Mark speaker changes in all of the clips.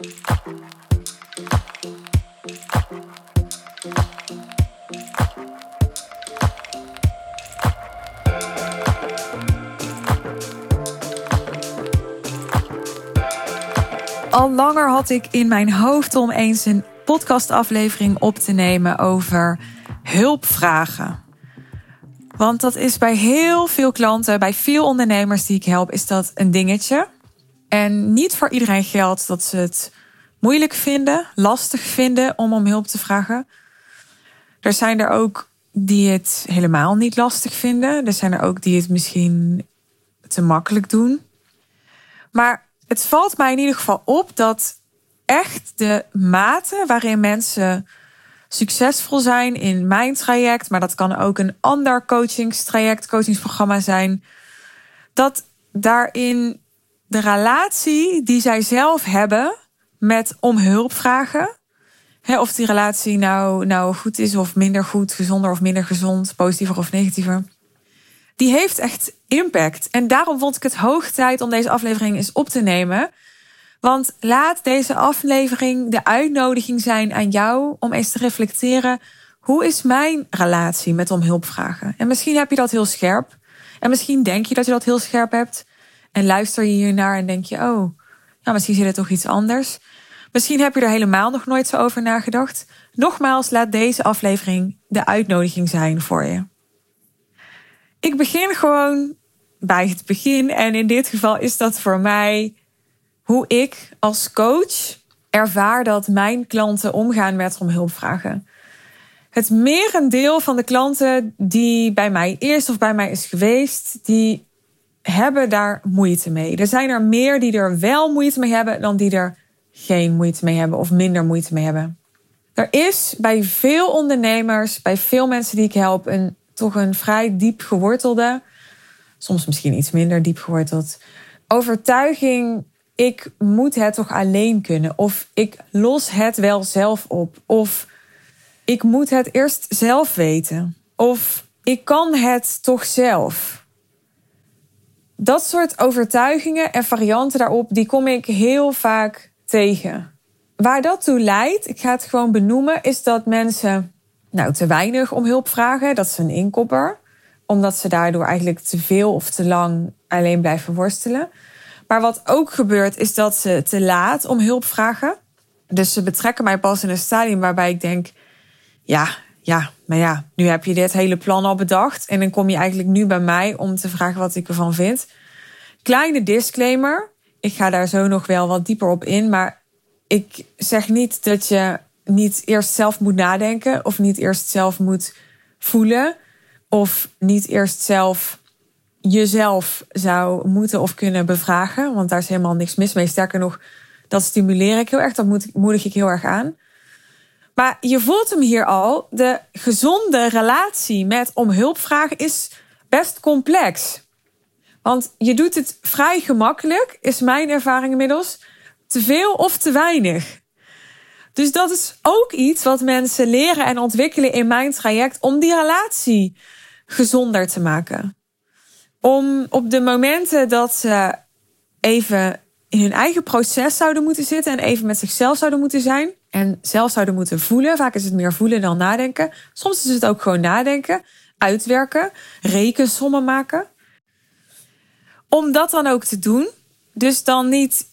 Speaker 1: Al langer had ik in mijn hoofd om eens een podcastaflevering op te nemen over hulpvragen. Want dat is bij heel veel klanten, bij veel ondernemers die ik help, is dat een dingetje. En niet voor iedereen geldt dat ze het moeilijk vinden, lastig vinden om om hulp te vragen. Er zijn er ook die het helemaal niet lastig vinden. Er zijn er ook die het misschien te makkelijk doen. Maar het valt mij in ieder geval op dat echt de mate waarin mensen succesvol zijn in mijn traject, maar dat kan ook een ander coachingstraject, coachingsprogramma zijn, dat daarin de relatie die zij zelf hebben met om hulp of die relatie nou, nou goed is of minder goed, gezonder of minder gezond, positiever of negatiever, die heeft echt impact. En daarom vond ik het hoog tijd om deze aflevering eens op te nemen. Want laat deze aflevering de uitnodiging zijn aan jou om eens te reflecteren. Hoe is mijn relatie met om? En misschien heb je dat heel scherp. En misschien denk je dat je dat heel scherp hebt. En luister je hiernaar en denk je, oh, nou, misschien zit het toch iets anders. Misschien heb je er helemaal nog nooit zo over nagedacht. Nogmaals, laat deze aflevering de uitnodiging zijn voor je. Ik begin gewoon bij het begin. En in dit geval is dat voor mij hoe ik als coach ervaar dat mijn klanten omgaan met om hulp vragen. Het merendeel van de klanten die bij mij eerst of bij mij is geweest, die hebben daar moeite mee. Er zijn er meer die er wel moeite mee hebben dan die er geen moeite mee hebben of minder moeite mee hebben. Er is bij veel ondernemers, bij veel mensen die ik help, een, toch een vrij diep gewortelde, soms misschien iets minder diep geworteld, overtuiging ik moet het toch alleen kunnen. Of ik los het wel zelf op. Of ik moet het eerst zelf weten. Of ik kan het toch zelf. Dat soort overtuigingen en varianten daarop, die kom ik heel vaak tegen. Waar dat toe leidt, ik ga het gewoon benoemen, is dat mensen nou, te weinig om hulp vragen. Dat is een inkopper. Omdat ze daardoor eigenlijk te veel of te lang alleen blijven worstelen. Maar wat ook gebeurt, is dat ze te laat om hulp vragen. Dus ze betrekken mij pas in een stadium waarbij ik denk: ja, ja, maar ja, nu heb je dit hele plan al bedacht. En dan kom je eigenlijk nu bij mij om te vragen wat ik ervan vind. Kleine disclaimer. Ik ga daar zo nog wel wat dieper op in. Maar ik zeg niet dat je niet eerst zelf moet nadenken. Of niet eerst zelf moet voelen. Of niet eerst zelf jezelf zou moeten of kunnen bevragen. Want daar is helemaal niks mis mee. Sterker nog, dat stimuleer ik heel erg. Dat moedig ik heel erg aan. Maar je voelt hem hier al. De gezonde relatie met om hulp vragen is best complex. Want je doet het vrij gemakkelijk, is mijn ervaring inmiddels. Te veel of te weinig. Dus dat is ook iets wat mensen leren en ontwikkelen in mijn traject om die relatie gezonder te maken. Om op de momenten dat ze even in hun eigen proces zouden moeten zitten en even met zichzelf zouden moeten zijn en zelf zouden moeten voelen. Vaak is het meer voelen dan nadenken. Soms is het ook gewoon nadenken, uitwerken, rekensommen maken. Om dat dan ook te doen. Dus dan niet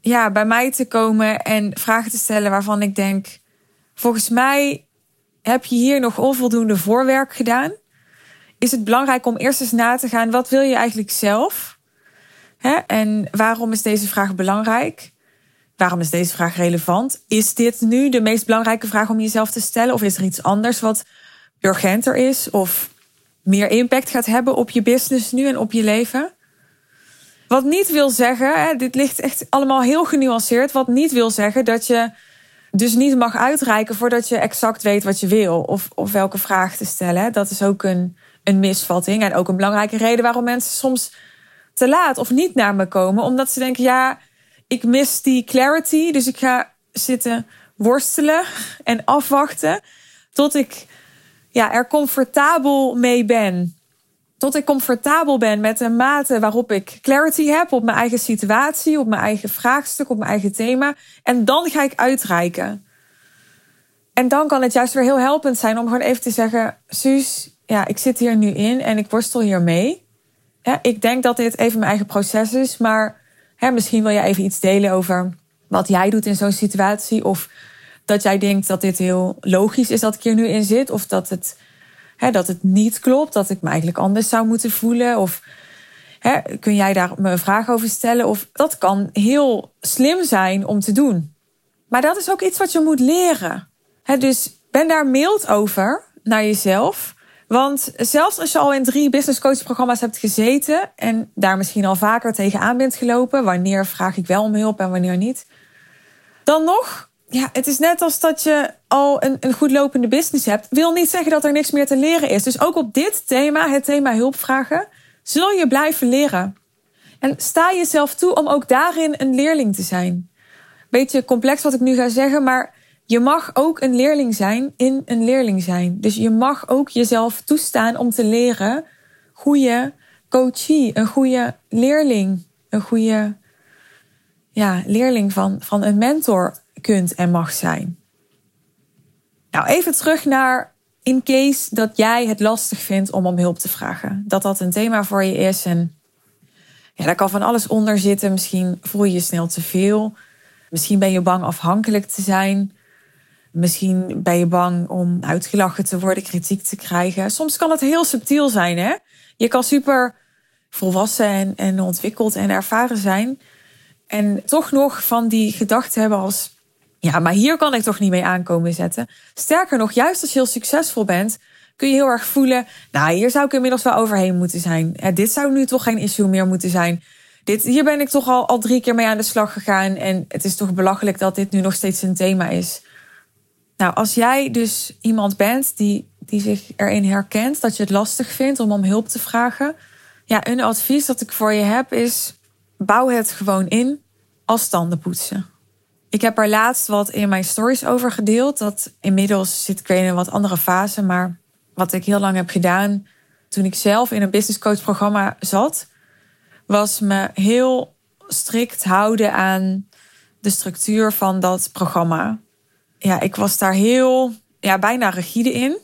Speaker 1: ja, bij mij te komen en vragen te stellen waarvan ik denk: volgens mij heb je hier nog onvoldoende voorwerk gedaan is het belangrijk om eerst eens na te gaan: wat wil je eigenlijk zelf? Hè? En waarom is deze vraag belangrijk? Waarom is deze vraag relevant? Is dit nu de meest belangrijke vraag om jezelf te stellen? Of is er iets anders wat urgenter is of meer impact gaat hebben op je business nu en op je leven? Wat niet wil zeggen, hè, dit ligt echt allemaal heel genuanceerd. Wat niet wil zeggen dat je dus niet mag uitreiken voordat je exact weet wat je wil of, of welke vraag te stellen. Dat is ook een, een misvatting. En ook een belangrijke reden waarom mensen soms te laat of niet naar me komen. Omdat ze denken, ja, ik mis die clarity. Dus ik ga zitten worstelen en afwachten tot ik ja, er comfortabel mee ben. Tot ik comfortabel ben met de mate waarop ik clarity heb op mijn eigen situatie, op mijn eigen vraagstuk, op mijn eigen thema. En dan ga ik uitreiken. En dan kan het juist weer heel helpend zijn om gewoon even te zeggen: Suus, ja, ik zit hier nu in en ik worstel hiermee. Ja, ik denk dat dit even mijn eigen proces is, maar hè, misschien wil je even iets delen over wat jij doet in zo'n situatie. Of dat jij denkt dat dit heel logisch is dat ik hier nu in zit. Of dat het, hè, dat het niet klopt, dat ik me eigenlijk anders zou moeten voelen. Of hè, kun jij daar me een vraag over stellen? Of dat kan heel slim zijn om te doen. Maar dat is ook iets wat je moet leren. Hè, dus ben daar mild over naar jezelf. Want zelfs als je al in drie business coach programma's hebt gezeten en daar misschien al vaker tegenaan bent gelopen, wanneer vraag ik wel om hulp en wanneer niet, dan nog, ja, het is net als dat je al een, een goed lopende business hebt, wil niet zeggen dat er niks meer te leren is. Dus ook op dit thema, het thema hulpvragen, zul je blijven leren. En sta jezelf toe om ook daarin een leerling te zijn. Beetje complex wat ik nu ga zeggen, maar je mag ook een leerling zijn in een leerling zijn. Dus je mag ook jezelf toestaan om te leren. Goede coachie, een goede leerling, een goede ja, leerling van, van een mentor kunt en mag zijn. Nou, even terug naar in case dat jij het lastig vindt om om hulp te vragen. Dat dat een thema voor je is en ja, daar kan van alles onder zitten. Misschien voel je je snel te veel. Misschien ben je bang afhankelijk te zijn. Misschien ben je bang om uitgelachen te worden, kritiek te krijgen. Soms kan het heel subtiel zijn, hè? Je kan super volwassen en, en ontwikkeld en ervaren zijn. En toch nog van die gedachten hebben als... Ja, maar hier kan ik toch niet mee aankomen zetten. Sterker nog, juist als je heel succesvol bent... kun je heel erg voelen... Nou, hier zou ik inmiddels wel overheen moeten zijn. dit zou nu toch geen issue meer moeten zijn. Dit, hier ben ik toch al, al drie keer mee aan de slag gegaan. En het is toch belachelijk dat dit nu nog steeds een thema is. Nou, als jij dus iemand bent die, die zich erin herkent dat je het lastig vindt om om hulp te vragen. Ja, een advies dat ik voor je heb is: bouw het gewoon in als tandenpoetsen. Ik heb er laatst wat in mijn stories over gedeeld. Dat inmiddels zit ik weer in een wat andere fase. Maar wat ik heel lang heb gedaan toen ik zelf in een business coach programma zat, was me heel strikt houden aan de structuur van dat programma ja, ik was daar heel, ja, bijna rigide in.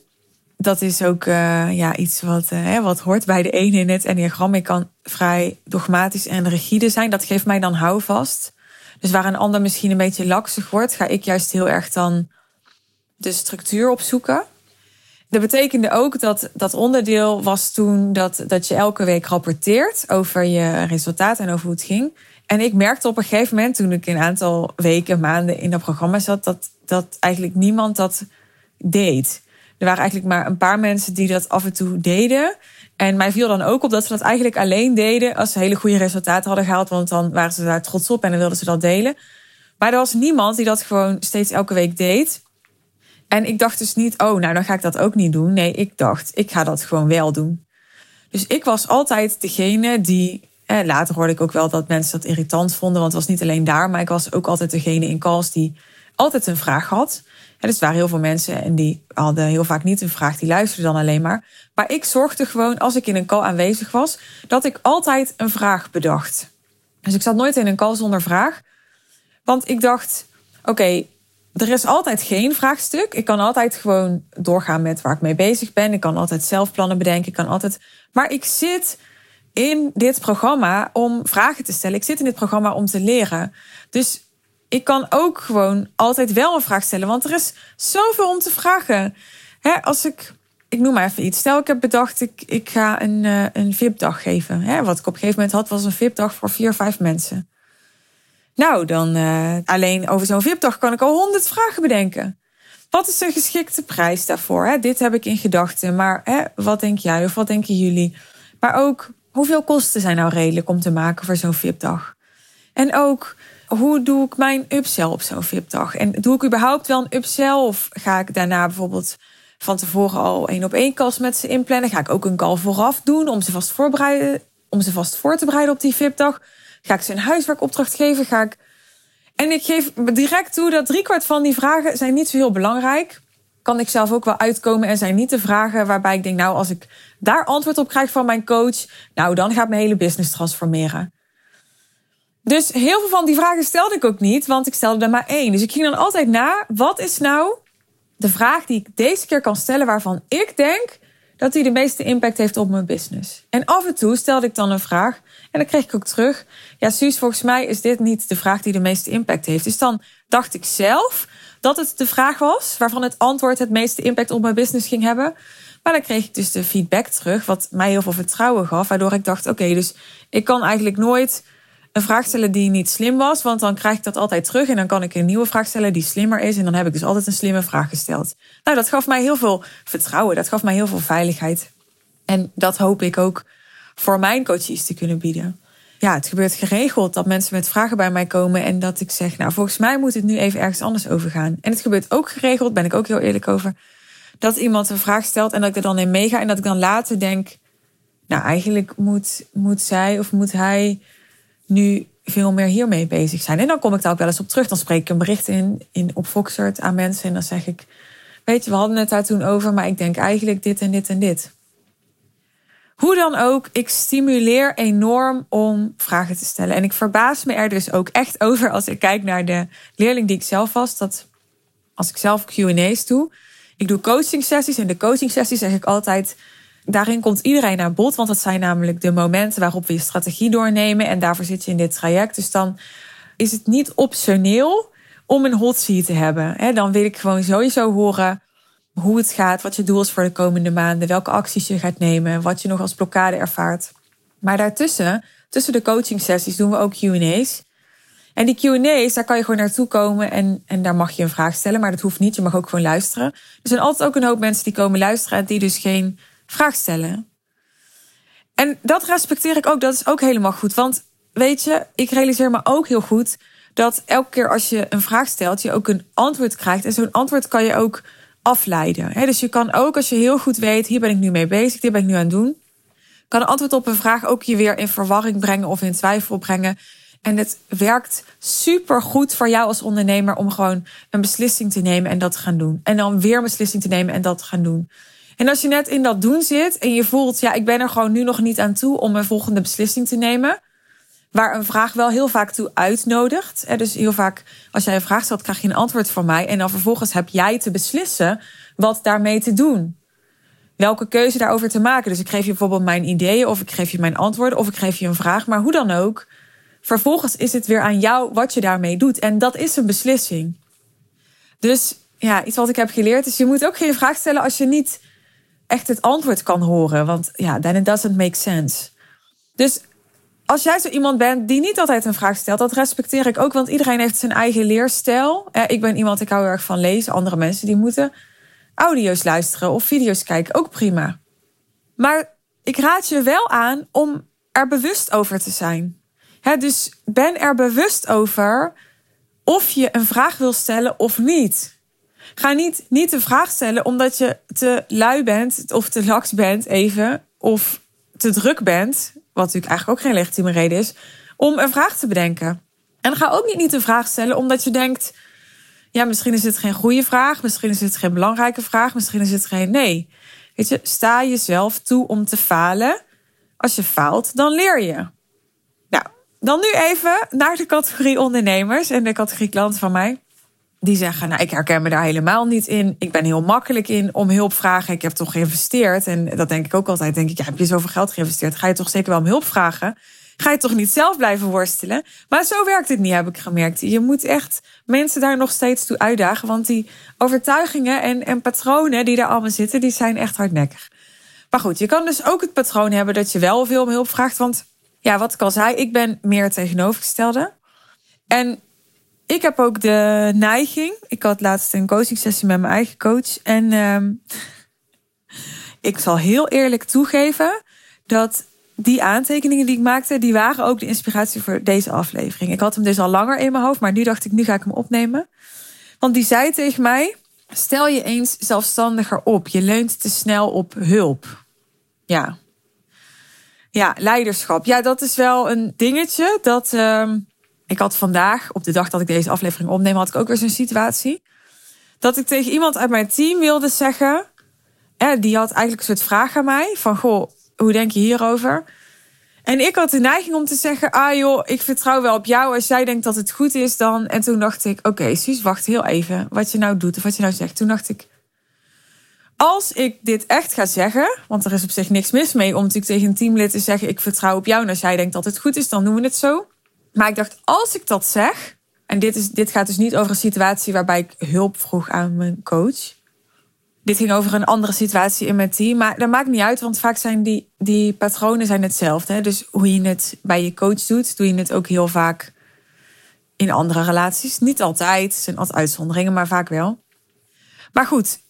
Speaker 1: Dat is ook uh, ja, iets wat, uh, wat hoort bij de ene in het enneagram. Ik kan vrij dogmatisch en rigide zijn. Dat geeft mij dan houvast. Dus waar een ander misschien een beetje laksig wordt, ga ik juist heel erg dan de structuur opzoeken. Dat betekende ook dat dat onderdeel was toen dat, dat je elke week rapporteert over je resultaten en over hoe het ging. En ik merkte op een gegeven moment, toen ik een aantal weken, maanden in dat programma zat, dat, dat eigenlijk niemand dat deed. Er waren eigenlijk maar een paar mensen die dat af en toe deden. En mij viel dan ook op dat ze dat eigenlijk alleen deden als ze hele goede resultaten hadden gehaald. Want dan waren ze daar trots op en dan wilden ze dat delen. Maar er was niemand die dat gewoon steeds elke week deed. En ik dacht dus niet, oh, nou dan ga ik dat ook niet doen. Nee, ik dacht, ik ga dat gewoon wel doen. Dus ik was altijd degene die later hoorde ik ook wel dat mensen dat irritant vonden, want het was niet alleen daar, maar ik was ook altijd degene in calls die altijd een vraag had. Ja, dus er waren heel veel mensen en die hadden heel vaak niet een vraag, die luisterden dan alleen maar. Maar ik zorgde gewoon, als ik in een call aanwezig was, dat ik altijd een vraag bedacht. Dus ik zat nooit in een call zonder vraag. Want ik dacht, oké, er is altijd geen vraagstuk. Ik kan altijd gewoon doorgaan met waar ik mee bezig ben. Ik kan altijd zelf plannen bedenken. Ik kan altijd. Maar ik zit in dit programma om vragen te stellen. Ik zit in dit programma om te leren. Dus ik kan ook gewoon altijd wel een vraag stellen. Want er is zoveel om te vragen. als ik, ik noem maar even iets. Stel, ik heb bedacht, ik, ik ga een, uh, een VIP-dag geven. wat ik op een gegeven moment had, was een VIP-dag voor vier, vijf mensen. Nou, dan uh, alleen over zo'n VIP-dag kan ik al honderd vragen bedenken. Wat is een geschikte prijs daarvoor? Dit heb ik in gedachten. Maar wat denk jij of wat denken jullie? Maar ook, hoeveel kosten zijn nou redelijk om te maken voor zo'n VIP-dag? En ook, hoe doe ik mijn upsell op zo'n VIP-dag? En doe ik überhaupt wel een upsell? Of ga ik daarna bijvoorbeeld van tevoren al één op één kast met ze inplannen? Ga ik ook een call vooraf doen om ze vast, om ze vast voor te bereiden op die VIP-dag? Ga ik ze een huiswerkopdracht geven? Ga ik... En ik geef direct toe dat driekwart van die vragen zijn niet zo heel belangrijk. kan ik zelf ook wel uitkomen en zijn niet de vragen waarbij ik denk, nou, als ik daar antwoord op krijg van mijn coach, nou, dan gaat mijn hele business transformeren. Dus heel veel van die vragen stelde ik ook niet, want ik stelde er maar één. Dus ik ging dan altijd na, wat is nou de vraag die ik deze keer kan stellen waarvan ik denk dat die de meeste impact heeft op mijn business. En af en toe stelde ik dan een vraag en dan kreeg ik ook terug. Ja, Suus, volgens mij is dit niet de vraag die de meeste impact heeft. Dus dan dacht ik zelf dat het de vraag was waarvan het antwoord het meeste impact op mijn business ging hebben. Maar dan kreeg ik dus de feedback terug, wat mij heel veel vertrouwen gaf. Waardoor ik dacht: oké, dus ik kan eigenlijk nooit een vraag stellen die niet slim was, want dan krijg ik dat altijd terug en dan kan ik een nieuwe vraag stellen die slimmer is en dan heb ik dus altijd een slimme vraag gesteld. Nou, dat gaf mij heel veel vertrouwen, dat gaf mij heel veel veiligheid. En dat hoop ik ook voor mijn coaches te kunnen bieden. Ja, het gebeurt geregeld dat mensen met vragen bij mij komen en dat ik zeg, nou, volgens mij moet het nu even ergens anders over gaan. En het gebeurt ook geregeld, ben ik ook heel eerlijk over, dat iemand een vraag stelt en dat ik er dan in meega en dat ik dan later denk, nou, eigenlijk moet, moet zij of moet hij nu veel meer hiermee bezig zijn. En dan kom ik daar ook wel eens op terug. Dan spreek ik een bericht in, in op Foxert aan mensen. En dan zeg ik, weet je, we hadden het daar toen over, maar ik denk eigenlijk dit en dit en dit. Hoe dan ook, ik stimuleer enorm om vragen te stellen. En ik verbaas me er dus ook echt over als ik kijk naar de leerling die ik zelf was. Dat als ik zelf QA's doe, ik doe coaching sessies. En de coaching sessies zeg ik altijd daarin komt iedereen naar bod, want dat zijn namelijk de momenten waarop we je strategie doornemen en daarvoor zit je in dit traject. Dus dan is het niet optioneel om een hot seat te hebben. Dan wil ik gewoon sowieso horen hoe het gaat, wat je doel is voor de komende maanden, welke acties je gaat nemen, wat je nog als blokkade ervaart. Maar daartussen, tussen de coaching sessies, doen we ook QA's. En die QA's, daar kan je gewoon naartoe komen en, en daar mag je een vraag stellen, maar dat hoeft niet. Je mag ook gewoon luisteren. Er zijn altijd ook een hoop mensen die komen luisteren en die dus geen vraag stellen. En dat respecteer ik ook. Dat is ook helemaal goed. Want weet je, ik realiseer me ook heel goed dat elke keer als je een vraag stelt, je ook een antwoord krijgt. En zo'n antwoord kan je ook afleiden. Dus je kan ook, als je heel goed weet, hier ben ik nu mee bezig, dit ben ik nu aan het doen, kan een antwoord op een vraag ook je weer in verwarring brengen of in twijfel brengen. En het werkt super goed voor jou als ondernemer om gewoon een beslissing te nemen en dat te gaan doen. En dan weer een beslissing te nemen en dat te gaan doen. En als je net in dat doen zit en je voelt, ja, ik ben er gewoon nu nog niet aan toe om een volgende beslissing te nemen. Waar een vraag wel heel vaak toe uitnodigt. Dus heel vaak, als jij een vraag stelt, krijg je een antwoord van mij. En dan vervolgens heb jij te beslissen wat daarmee te doen. Welke keuze daarover te maken. Dus ik geef je bijvoorbeeld mijn ideeën, of ik geef je mijn antwoorden, of ik geef je een vraag. Maar hoe dan ook, vervolgens is het weer aan jou wat je daarmee doet. En dat is een beslissing. Dus ja, iets wat ik heb geleerd is: je moet ook geen vraag stellen als je niet echt het antwoord kan horen. Want ja, then it doesn't make sense. Dus als jij zo iemand bent die niet altijd een vraag stelt, dat respecteer ik ook, want iedereen heeft zijn eigen leerstijl. Ik ben iemand, ik hou erg van lezen. Andere mensen die moeten audio's luisteren of video's kijken, ook prima. Maar ik raad je wel aan om er bewust over te zijn. dus ben er bewust over of je een vraag wil stellen of niet. Ga niet, niet de vraag stellen omdat je te lui bent of te laks bent even. Of te druk bent, wat natuurlijk eigenlijk ook geen legitieme reden is, om een vraag te bedenken. En ga ook niet, niet de vraag stellen omdat je denkt, ja, misschien is het geen goede vraag, misschien is het geen belangrijke vraag, misschien is het geen nee. Weet je, sta jezelf toe om te falen. Als je faalt, dan leer je. Nou, dan nu even naar de categorie ondernemers en de categorie klanten van mij die zeggen, nou, ik herken me daar helemaal niet in. Ik ben heel makkelijk in om hulp vragen. Ik heb toch geïnvesteerd. En dat denk ik ook altijd. Denk ik, ja, heb je zoveel geld geïnvesteerd? Ga je toch zeker wel om hulp vragen? Ga je toch niet zelf blijven worstelen? Maar zo werkt het niet, heb ik gemerkt. Je moet echt mensen daar nog steeds toe uitdagen. Want die overtuigingen en, en patronen die daar allemaal zitten, die zijn echt hardnekkig. Maar goed, je kan dus ook het patroon hebben dat je wel veel om hulp vraagt. Want ja, wat ik al zei, ik ben meer tegenovergestelde. En ik heb ook de neiging. Ik had laatst een coaching sessie met mijn eigen coach. En uh, ik zal heel eerlijk toegeven dat die aantekeningen die ik maakte, die waren ook de inspiratie voor deze aflevering. Ik had hem dus al langer in mijn hoofd, maar nu dacht ik, nu ga ik hem opnemen. Want die zei tegen mij: stel je eens zelfstandiger op. Je leunt te snel op hulp. Ja. Ja, leiderschap. Ja, dat is wel een dingetje dat. Uh, ik had vandaag, op de dag dat ik deze aflevering opneem, had ik ook weer zo'n situatie. dat ik tegen iemand uit mijn team wilde zeggen. die had eigenlijk een soort vraag aan mij: van goh, hoe denk je hierover? En ik had de neiging om te zeggen: Ah joh, ik vertrouw wel op jou. Als jij denkt dat het goed is, dan. En toen dacht ik: Oké, okay, wacht heel even. Wat je nou doet of wat je nou zegt. Toen dacht ik: Als ik dit echt ga zeggen. Want er is op zich niks mis mee om natuurlijk tegen een teamlid te zeggen: Ik vertrouw op jou. En als jij denkt dat het goed is, dan doen we het zo. Maar ik dacht: Als ik dat zeg. En dit, is, dit gaat dus niet over een situatie waarbij ik hulp vroeg aan mijn coach. Dit ging over een andere situatie in mijn team. Maar dat maakt niet uit, want vaak zijn die, die patronen zijn hetzelfde. Dus hoe je het bij je coach doet, doe je het ook heel vaak in andere relaties. Niet altijd, er zijn altijd uitzonderingen, maar vaak wel. Maar goed,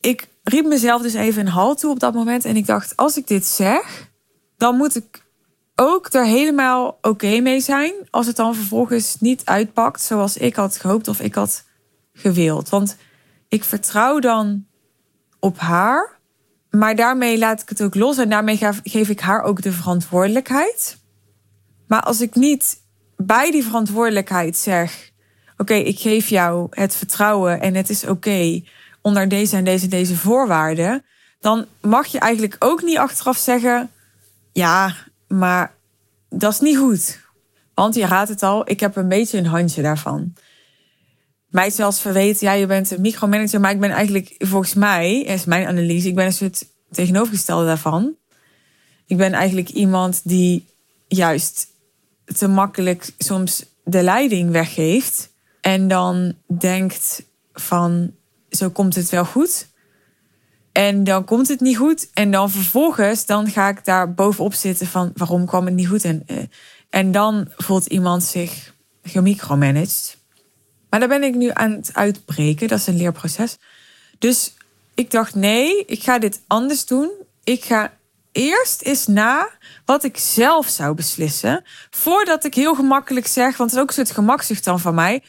Speaker 1: ik riep mezelf dus even een halt toe op dat moment. En ik dacht, als ik dit zeg, dan moet ik ook er helemaal oké mee zijn. Als het dan vervolgens niet uitpakt zoals ik had gehoopt of ik had gewild. Want ik vertrouw dan op haar. Maar daarmee laat ik het ook los en daarmee geef ik haar ook de verantwoordelijkheid. Maar als ik niet bij die verantwoordelijkheid zeg: Oké, ik geef jou het vertrouwen en het is oké onder deze en deze deze voorwaarden, dan mag je eigenlijk ook niet achteraf zeggen: Ja, maar dat is niet goed. Want je raadt het al, ik heb een beetje een handje daarvan mij zelfs verweten, ja, je bent een micromanager, maar ik ben eigenlijk, volgens mij, is mijn analyse, ik ben een soort tegenovergestelde daarvan. Ik ben eigenlijk iemand die juist te makkelijk soms de leiding weggeeft en dan denkt van, zo komt het wel goed. En dan komt het niet goed. En dan vervolgens, dan ga ik daar bovenop zitten van waarom kwam het niet goed. En, eh, en dan voelt iemand zich gemicromanaged. Maar daar ben ik nu aan het uitbreken. Dat is een leerproces. Dus ik dacht, nee, ik ga dit anders doen. Ik ga eerst eens na wat ik zelf zou beslissen. Voordat ik heel gemakkelijk zeg, want het is ook een soort gemakzucht dan van mij.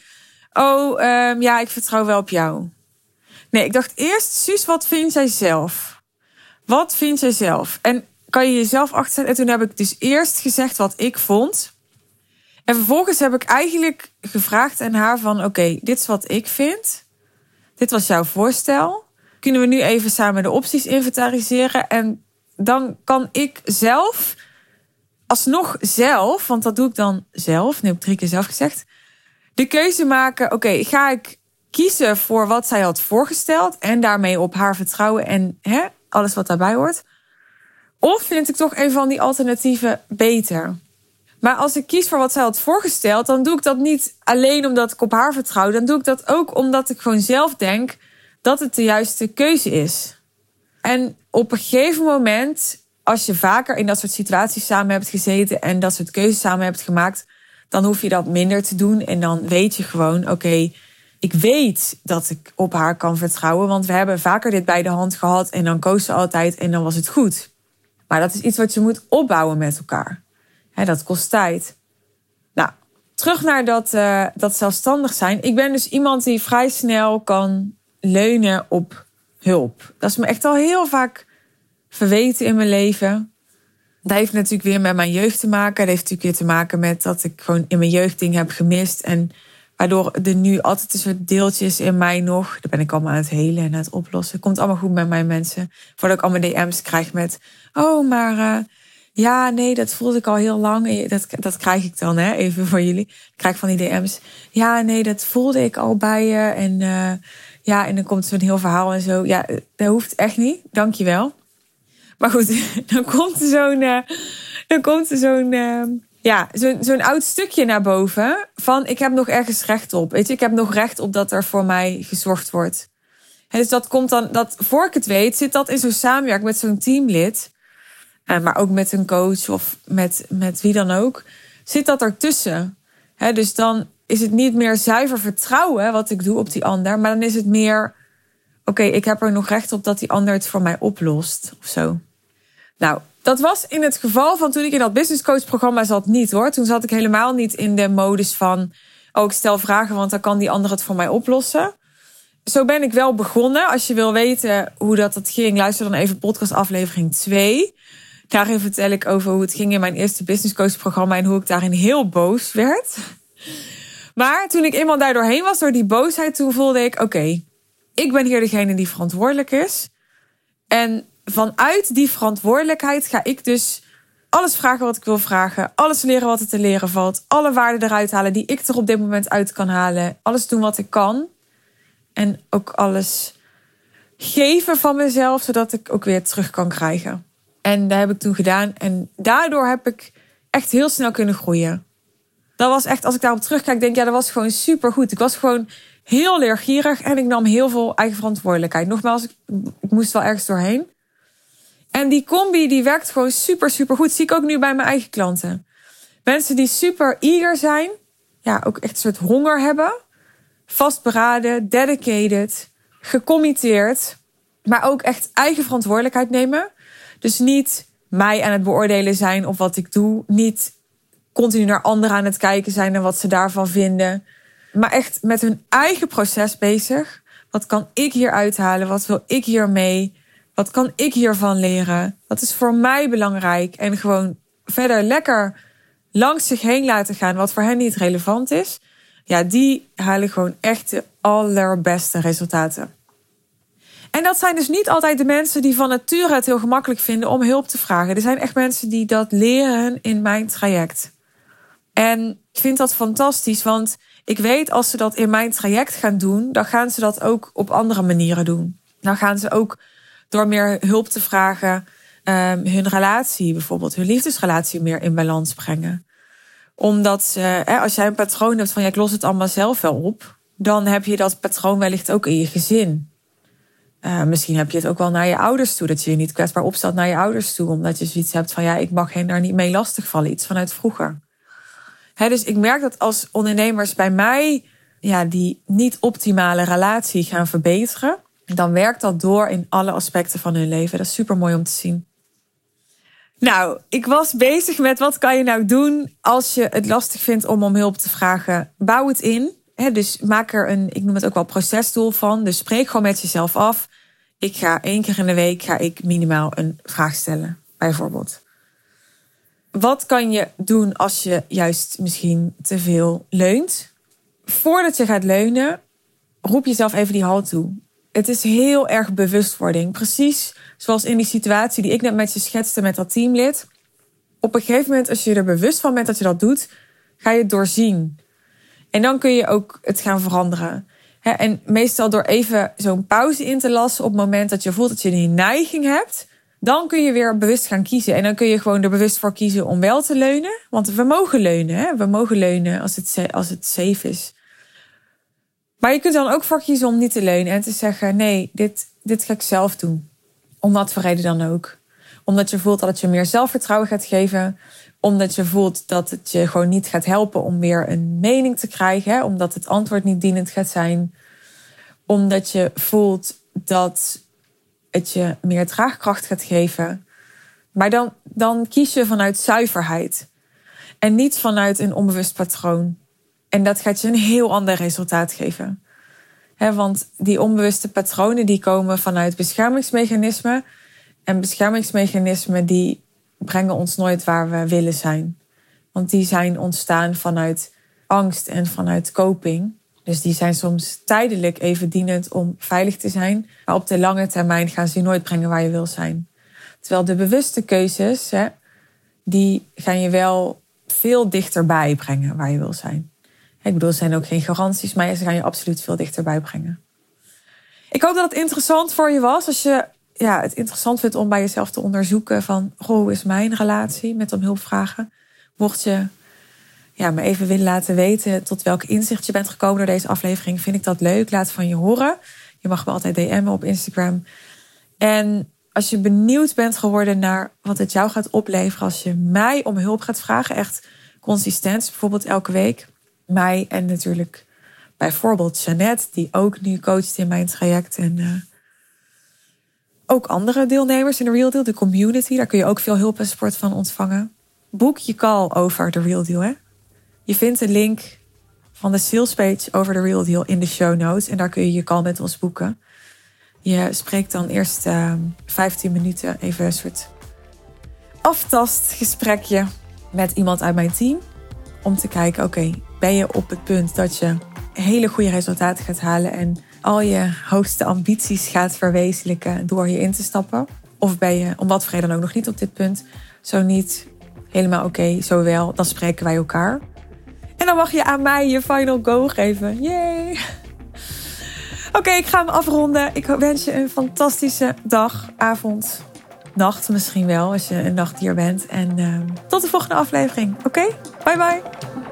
Speaker 1: Oh, um, ja, ik vertrouw wel op jou. Nee, ik dacht eerst, Suus, wat vind jij zelf? Wat vind jij zelf? En kan je jezelf achterzetten? En toen heb ik dus eerst gezegd wat ik vond. En vervolgens heb ik eigenlijk gevraagd aan haar van... oké, dit is wat ik vind. Dit was jouw voorstel. Kunnen we nu even samen de opties inventariseren? En dan kan ik zelf, alsnog zelf... want dat doe ik dan zelf, nu heb ik drie keer zelf gezegd... de keuze maken, oké, ga ik kiezen voor wat zij had voorgesteld... en daarmee op haar vertrouwen en hè, alles wat daarbij hoort... Of vind ik toch een van die alternatieven beter? Maar als ik kies voor wat zij had voorgesteld, dan doe ik dat niet alleen omdat ik op haar vertrouw. Dan doe ik dat ook omdat ik gewoon zelf denk dat het de juiste keuze is. En op een gegeven moment, als je vaker in dat soort situaties samen hebt gezeten en dat soort keuzes samen hebt gemaakt, dan hoef je dat minder te doen. En dan weet je gewoon, oké, ik weet dat ik op haar kan vertrouwen, want we hebben vaker dit bij de hand gehad en dan koos ze altijd en dan was het goed. Maar dat is iets wat je moet opbouwen met elkaar dat kost tijd. Nou, terug naar dat, uh, dat zelfstandig zijn. Ik ben dus iemand die vrij snel kan leunen op hulp. Dat is me echt al heel vaak verweten in mijn leven. Dat heeft natuurlijk weer met mijn jeugd te maken. Dat heeft natuurlijk weer te maken met dat ik gewoon in mijn jeugd dingen heb gemist. En waardoor er nu altijd soort deeltjes in mij nog. Daar ben ik allemaal aan het helen en aan het oplossen. Komt allemaal goed met mijn mensen. Voordat ik allemaal DM's krijg met. Oh, maar uh, ja, nee, dat voelde ik al heel lang. Dat, dat krijg ik dan, hè, even voor jullie. Ik krijg van die DM's. Ja, nee, dat voelde ik al bij je. En uh, ja, en dan komt zo'n heel verhaal en zo. Ja, dat hoeft echt niet. Dankjewel. Maar goed, dan komt er zo'n. Dan komt er zo'n. Ja, zo'n oud stukje naar boven. Van ik heb nog ergens recht op. Weet je, ik heb nog recht op dat er voor mij gezorgd wordt. En dus dat komt dan, dat voor ik het weet, zit dat in zo'n samenwerking met zo'n teamlid. Uh, maar ook met een coach of met, met wie dan ook, zit dat ertussen. Dus dan is het niet meer zuiver vertrouwen wat ik doe op die ander, maar dan is het meer: oké, ik heb er nog recht op dat die ander het voor mij oplost of zo. Nou, dat was in het geval van toen ik in dat business coach programma zat niet hoor. Toen zat ik helemaal niet in de modus van: oh, ik stel vragen, want dan kan die ander het voor mij oplossen. Zo ben ik wel begonnen. Als je wil weten hoe dat, dat ging, luister dan even podcast aflevering 2. Daarin vertel ik over hoe het ging in mijn eerste business coach programma en hoe ik daarin heel boos werd. Maar toen ik eenmaal daar doorheen was, door die boosheid, toen voelde ik: oké, ik ben hier degene die verantwoordelijk is. En vanuit die verantwoordelijkheid ga ik dus alles vragen wat ik wil vragen. Alles leren wat er te leren valt. Alle waarden eruit halen die ik er op dit moment uit kan halen. Alles doen wat ik kan. En ook alles geven van mezelf, zodat ik ook weer terug kan krijgen. En dat heb ik toen gedaan. En daardoor heb ik echt heel snel kunnen groeien. Dat was echt, als ik daarop terugkijk, denk ik, ja, dat was gewoon super goed. Ik was gewoon heel leergierig en ik nam heel veel eigen verantwoordelijkheid. Nogmaals, ik moest wel ergens doorheen. En die combi die werkt gewoon super, super goed. zie ik ook nu bij mijn eigen klanten. Mensen die super eager zijn. Ja, ook echt een soort honger hebben. Vastberaden, dedicated, gecommitteerd. Maar ook echt eigen verantwoordelijkheid nemen. Dus niet mij aan het beoordelen zijn op wat ik doe. Niet continu naar anderen aan het kijken zijn en wat ze daarvan vinden. Maar echt met hun eigen proces bezig. Wat kan ik hier uithalen? Wat wil ik hier mee? Wat kan ik hiervan leren? Wat is voor mij belangrijk? En gewoon verder lekker langs zich heen laten gaan wat voor hen niet relevant is. Ja, die halen gewoon echt de allerbeste resultaten. En dat zijn dus niet altijd de mensen die van nature het heel gemakkelijk vinden om hulp te vragen. Er zijn echt mensen die dat leren in mijn traject. En ik vind dat fantastisch, want ik weet als ze dat in mijn traject gaan doen, dan gaan ze dat ook op andere manieren doen. Dan gaan ze ook door meer hulp te vragen, um, hun relatie bijvoorbeeld, hun liefdesrelatie meer in balans brengen. Omdat ze, als jij een patroon hebt van ja, ik los het allemaal zelf wel op, dan heb je dat patroon wellicht ook in je gezin. Uh, misschien heb je het ook wel naar je ouders toe, dat je je niet kwetsbaar opstelt naar je ouders toe, omdat je zoiets hebt van ja, ik mag hen daar niet mee lastigvallen, iets vanuit vroeger. Dus ik merk dat als ondernemers bij mij ja, die niet optimale relatie gaan verbeteren, dan werkt dat door in alle aspecten van hun leven. Dat is super mooi om te zien. Nou, ik was bezig met wat kan je nou doen als je het lastig vindt om om hulp te vragen. Bouw het in. dus maak er een, ik noem het ook wel procesdoel van. Dus spreek gewoon met jezelf af. Ik ga één keer in de week ga ik minimaal een vraag stellen, bijvoorbeeld. Wat kan je doen als je juist misschien te veel leunt? Voordat je gaat leunen, roep jezelf even die hal toe het is heel erg bewustwording. Precies zoals in die situatie die ik net met je schetste met dat teamlid. Op een gegeven moment, als je er bewust van bent dat je dat doet, ga je het doorzien. En dan kun je ook het gaan veranderen. En meestal door even zo'n pauze in te lassen op het moment dat je voelt dat je die neiging hebt, dan kun je weer bewust gaan kiezen. En dan kun je gewoon er bewust voor kiezen om wel te leunen. Want we mogen leunen. We mogen leunen als het, als het safe is. Maar je kunt dan ook voor kiezen om niet te leunen en te zeggen: nee, dit, dit ga ik zelf doen. Om wat voor reden dan ook. Omdat je voelt dat het je meer zelfvertrouwen gaat geven. Omdat je voelt dat het je gewoon niet gaat helpen om weer een mening te krijgen. Hè? Omdat het antwoord niet dienend gaat zijn. Omdat je voelt dat het je meer draagkracht gaat geven. Maar dan, dan kies je vanuit zuiverheid. En niet vanuit een onbewust patroon. En dat gaat je een heel ander resultaat geven. want die onbewuste patronen die komen vanuit beschermingsmechanismen. En beschermingsmechanismen die brengen ons nooit waar we willen zijn. Want die zijn ontstaan vanuit angst en vanuit coping. Dus die zijn soms tijdelijk even dienend om veilig te zijn. Maar op de lange termijn gaan ze je nooit brengen waar je wil zijn. Terwijl de bewuste keuzes, die gaan je wel veel dichterbij brengen waar je wil zijn. Ik bedoel, er zijn ook geen garanties, maar ze gaan je absoluut veel dichterbij brengen. Ik hoop dat het interessant voor je was. Als je ja, het interessant vindt om bij jezelf te onderzoeken van... hoe is mijn relatie met om hulp vragen? Mocht je ja, me even willen laten weten tot welk inzicht je bent gekomen door deze aflevering... vind ik dat leuk. Laat van je horen. Je mag me altijd DM'en op Instagram. En als je benieuwd bent geworden naar wat het jou gaat opleveren... als je mij om hulp gaat vragen, echt consistent, bijvoorbeeld elke week mij en natuurlijk bijvoorbeeld Jeannette, die ook nu coacht in mijn traject. En uh, ook andere deelnemers in de Real Deal, de community. Daar kun je ook veel hulp en support van ontvangen. Boek je call over de Real Deal. Hè? Je vindt een link van de sales page over de Real Deal in de show notes. En daar kun je je call met ons boeken. Je spreekt dan eerst uh, ehm, 15 minuten even een soort aftastgesprekje met iemand uit mijn team. Om te kijken, oké, ben je op het punt dat je hele goede resultaten gaat halen en al je hoogste ambities gaat verwezenlijken door hierin te stappen. Of ben je om wat voor dan ook nog niet op dit punt. Zo niet, helemaal oké, zo wel, dan spreken wij elkaar. En dan mag je aan mij je final go geven. Yay! Oké, ik ga hem afronden. Ik wens je een fantastische dag, avond, nacht misschien wel, als je een nacht hier bent. En uh, tot de volgende aflevering. Oké? Bye bye.